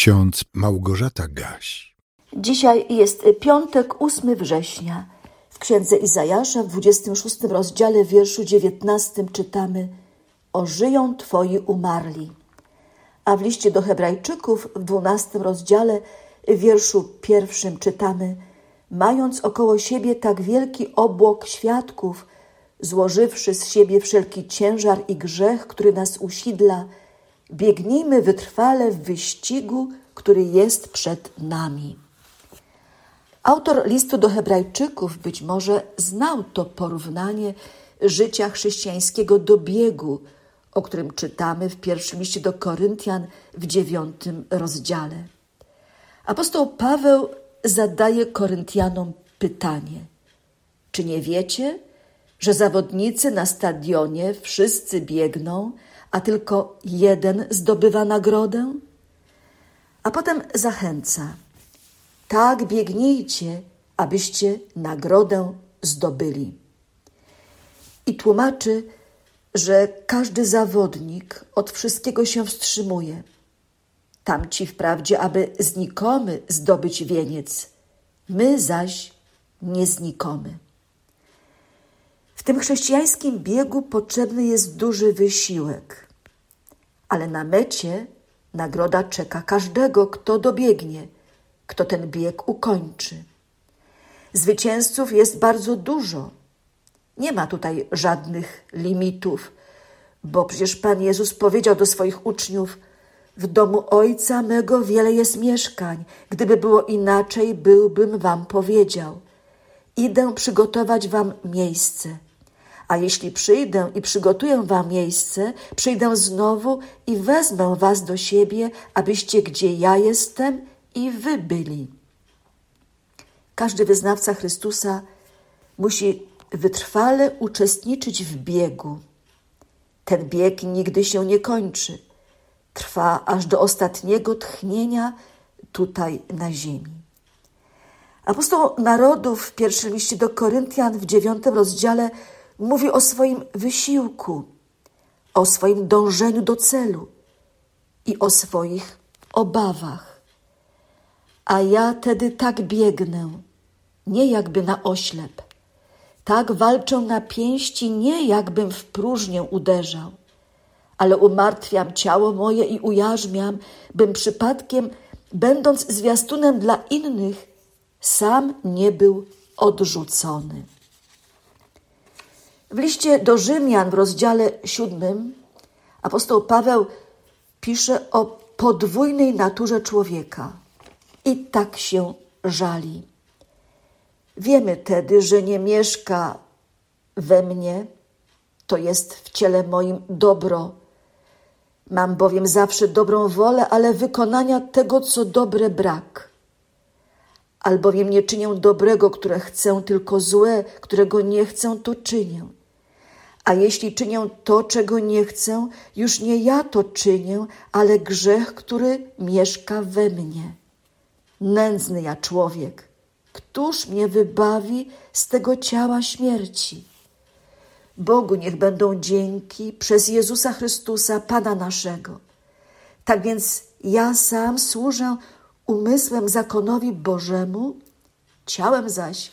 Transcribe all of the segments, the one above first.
ksiądz Małgorzata Gaś. Dzisiaj jest piątek, 8 września. W księdze Izajasza w 26 rozdziale wierszu 19 czytamy Ożyją Twoi umarli. A w liście do Hebrajczyków w 12 rozdziale wierszu pierwszym czytamy Mając około siebie tak wielki obłok świadków, złożywszy z siebie wszelki ciężar i grzech, który nas usidla, biegnijmy wytrwale w wyścigu, który jest przed nami. Autor listu do Hebrajczyków być może znał to porównanie życia chrześcijańskiego do biegu, o którym czytamy w pierwszym liście do Koryntian w dziewiątym rozdziale. Apostoł Paweł zadaje Koryntianom pytanie: Czy nie wiecie, że zawodnicy na stadionie wszyscy biegną, a tylko jeden zdobywa nagrodę? A potem zachęca: Tak biegnijcie, abyście nagrodę zdobyli. I tłumaczy, że każdy zawodnik od wszystkiego się wstrzymuje. Tamci wprawdzie, aby znikomy zdobyć wieniec, my zaś nie znikomy. W tym chrześcijańskim biegu potrzebny jest duży wysiłek, ale na mecie nagroda czeka każdego, kto dobiegnie, kto ten bieg ukończy. Zwycięzców jest bardzo dużo. Nie ma tutaj żadnych limitów, bo przecież Pan Jezus powiedział do swoich uczniów: W domu Ojca mego wiele jest mieszkań. Gdyby było inaczej, byłbym wam powiedział. Idę przygotować wam miejsce. A jeśli przyjdę i przygotuję wam miejsce, przyjdę znowu i wezmę was do siebie, abyście gdzie ja jestem i wy byli. Każdy wyznawca Chrystusa musi wytrwale uczestniczyć w biegu. Ten bieg nigdy się nie kończy. Trwa aż do ostatniego tchnienia tutaj na ziemi. Apostoł narodów w pierwszym liście do Koryntian w dziewiątym rozdziale mówi o swoim wysiłku, o swoim dążeniu do celu i o swoich obawach. A ja tedy tak biegnę, nie jakby na oślep. Tak walczę na pięści, nie jakbym w próżnię uderzał, ale umartwiam ciało moje i ujarzmiam, bym przypadkiem, będąc zwiastunem dla innych, sam nie był odrzucony. W liście do Rzymian w rozdziale siódmym apostoł Paweł pisze o podwójnej naturze człowieka i tak się żali. Wiemy tedy, że nie mieszka we mnie, to jest w ciele moim dobro. Mam bowiem zawsze dobrą wolę, ale wykonania tego, co dobre brak. Albowiem nie czynię dobrego, które chcę, tylko złe, którego nie chcę, to czynię. A jeśli czynię to, czego nie chcę, już nie ja to czynię, ale grzech, który mieszka we mnie. Nędzny ja człowiek, któż mnie wybawi z tego ciała śmierci? Bogu niech będą dzięki przez Jezusa Chrystusa, Pana naszego. Tak więc ja sam służę umysłem zakonowi Bożemu, ciałem zaś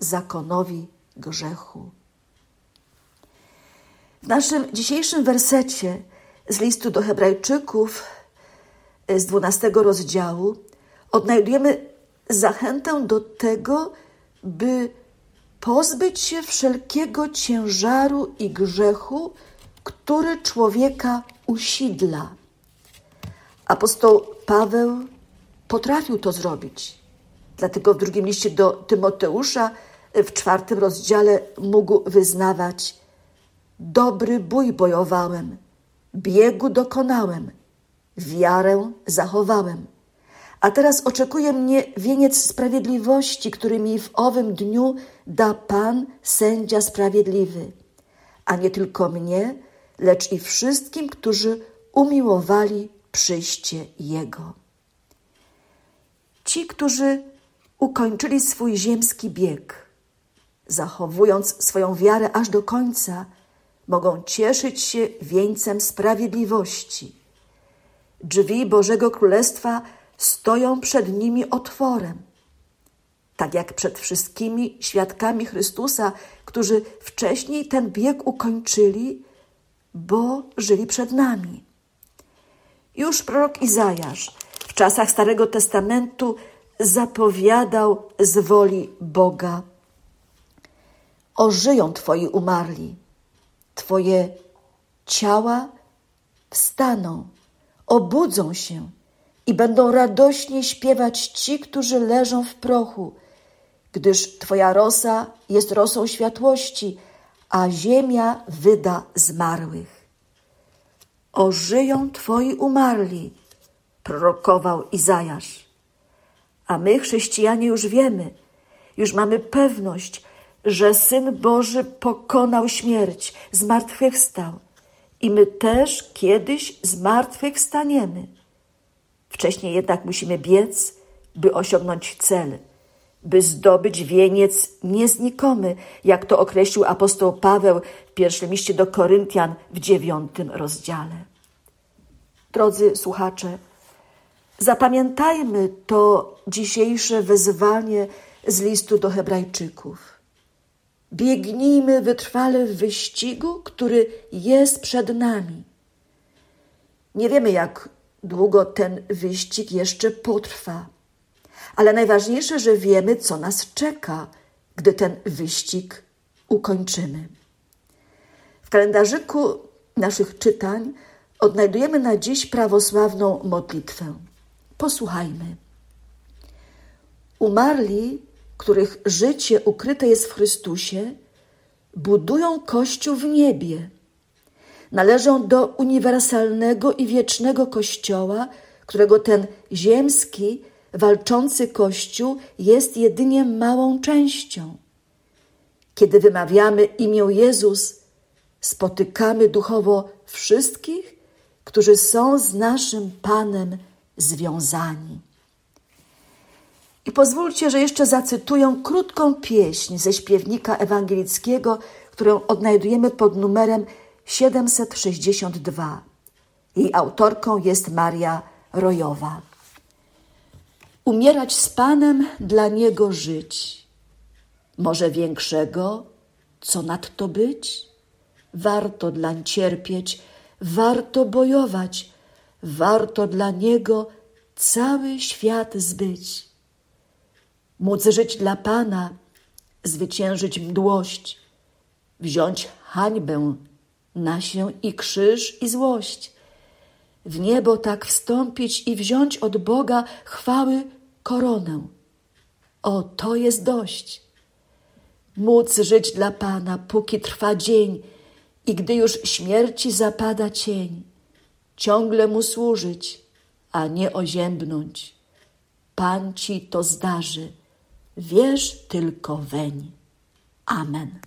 zakonowi grzechu. W naszym dzisiejszym wersecie z listu do Hebrajczyków z 12 rozdziału odnajdujemy zachętę do tego, by pozbyć się wszelkiego ciężaru i grzechu, który człowieka usidla. Apostoł Paweł potrafił to zrobić. Dlatego w drugim liście do Tymoteusza w czwartym rozdziale mógł wyznawać: Dobry bój bojowałem, biegu dokonałem, wiarę zachowałem. A teraz oczekuje mnie wieniec sprawiedliwości, który mi w owym dniu da Pan, sędzia sprawiedliwy, a nie tylko mnie, lecz i wszystkim, którzy umiłowali przyjście Jego. Ci, którzy ukończyli swój ziemski bieg, zachowując swoją wiarę aż do końca, mogą cieszyć się wieńcem sprawiedliwości. Drzwi Bożego Królestwa stoją przed nimi otworem. Tak jak przed wszystkimi świadkami Chrystusa, którzy wcześniej ten bieg ukończyli, bo żyli przed nami. Już prorok Izajasz w czasach Starego Testamentu zapowiadał z woli Boga. Ożyją Twoi umarli, Twoje ciała wstaną, obudzą się i będą radośnie śpiewać ci, którzy leżą w prochu, gdyż Twoja rosa jest rosą światłości, a ziemia wyda zmarłych. Ożyją Twoi umarli, prorokował Izajasz. A my, chrześcijanie, już wiemy, już mamy pewność, że Syn Boży pokonał śmierć, zmartwychwstał i my też kiedyś zmartwychwstaniemy. Wcześniej jednak musimy biec, by osiągnąć cel, by zdobyć wieniec nieznikomy, jak to określił apostoł Paweł w pierwszym liście do Koryntian w dziewiątym rozdziale. Drodzy słuchacze, zapamiętajmy to dzisiejsze wezwanie z listu do Hebrajczyków. Biegnijmy wytrwale w wyścigu, który jest przed nami. Nie wiemy, jak długo ten wyścig jeszcze potrwa, ale najważniejsze, że wiemy, co nas czeka, gdy ten wyścig ukończymy. W kalendarzyku naszych czytań odnajdujemy na dziś prawosławną modlitwę. Posłuchajmy. Umarli których życie ukryte jest w Chrystusie, budują Kościół w niebie. Należą do uniwersalnego i wiecznego Kościoła, którego ten ziemski, walczący Kościół jest jedynie małą częścią. Kiedy wymawiamy imię Jezus, spotykamy duchowo wszystkich, którzy są z naszym Panem związani. I pozwólcie, że jeszcze zacytuję krótką pieśń ze śpiewnika ewangelickiego, którą odnajdujemy pod numerem 762. Jej autorką jest Maria Rojowa. Umierać z Panem, dla Niego żyć. Może większego, co nadto być? Warto dlań cierpieć, warto bojować, warto dla Niego cały świat zbyć móc żyć dla Pana, zwyciężyć mdłość, wziąć hańbę na się i krzyż i złość, w niebo tak wstąpić i wziąć od Boga chwały koronę. O, to jest dość. Móc żyć dla Pana, póki trwa dzień i gdy już śmierci zapada cień, ciągle Mu służyć, a nie oziębnąć. Pan Ci to zdarzy Wierz tylko weń. Amen.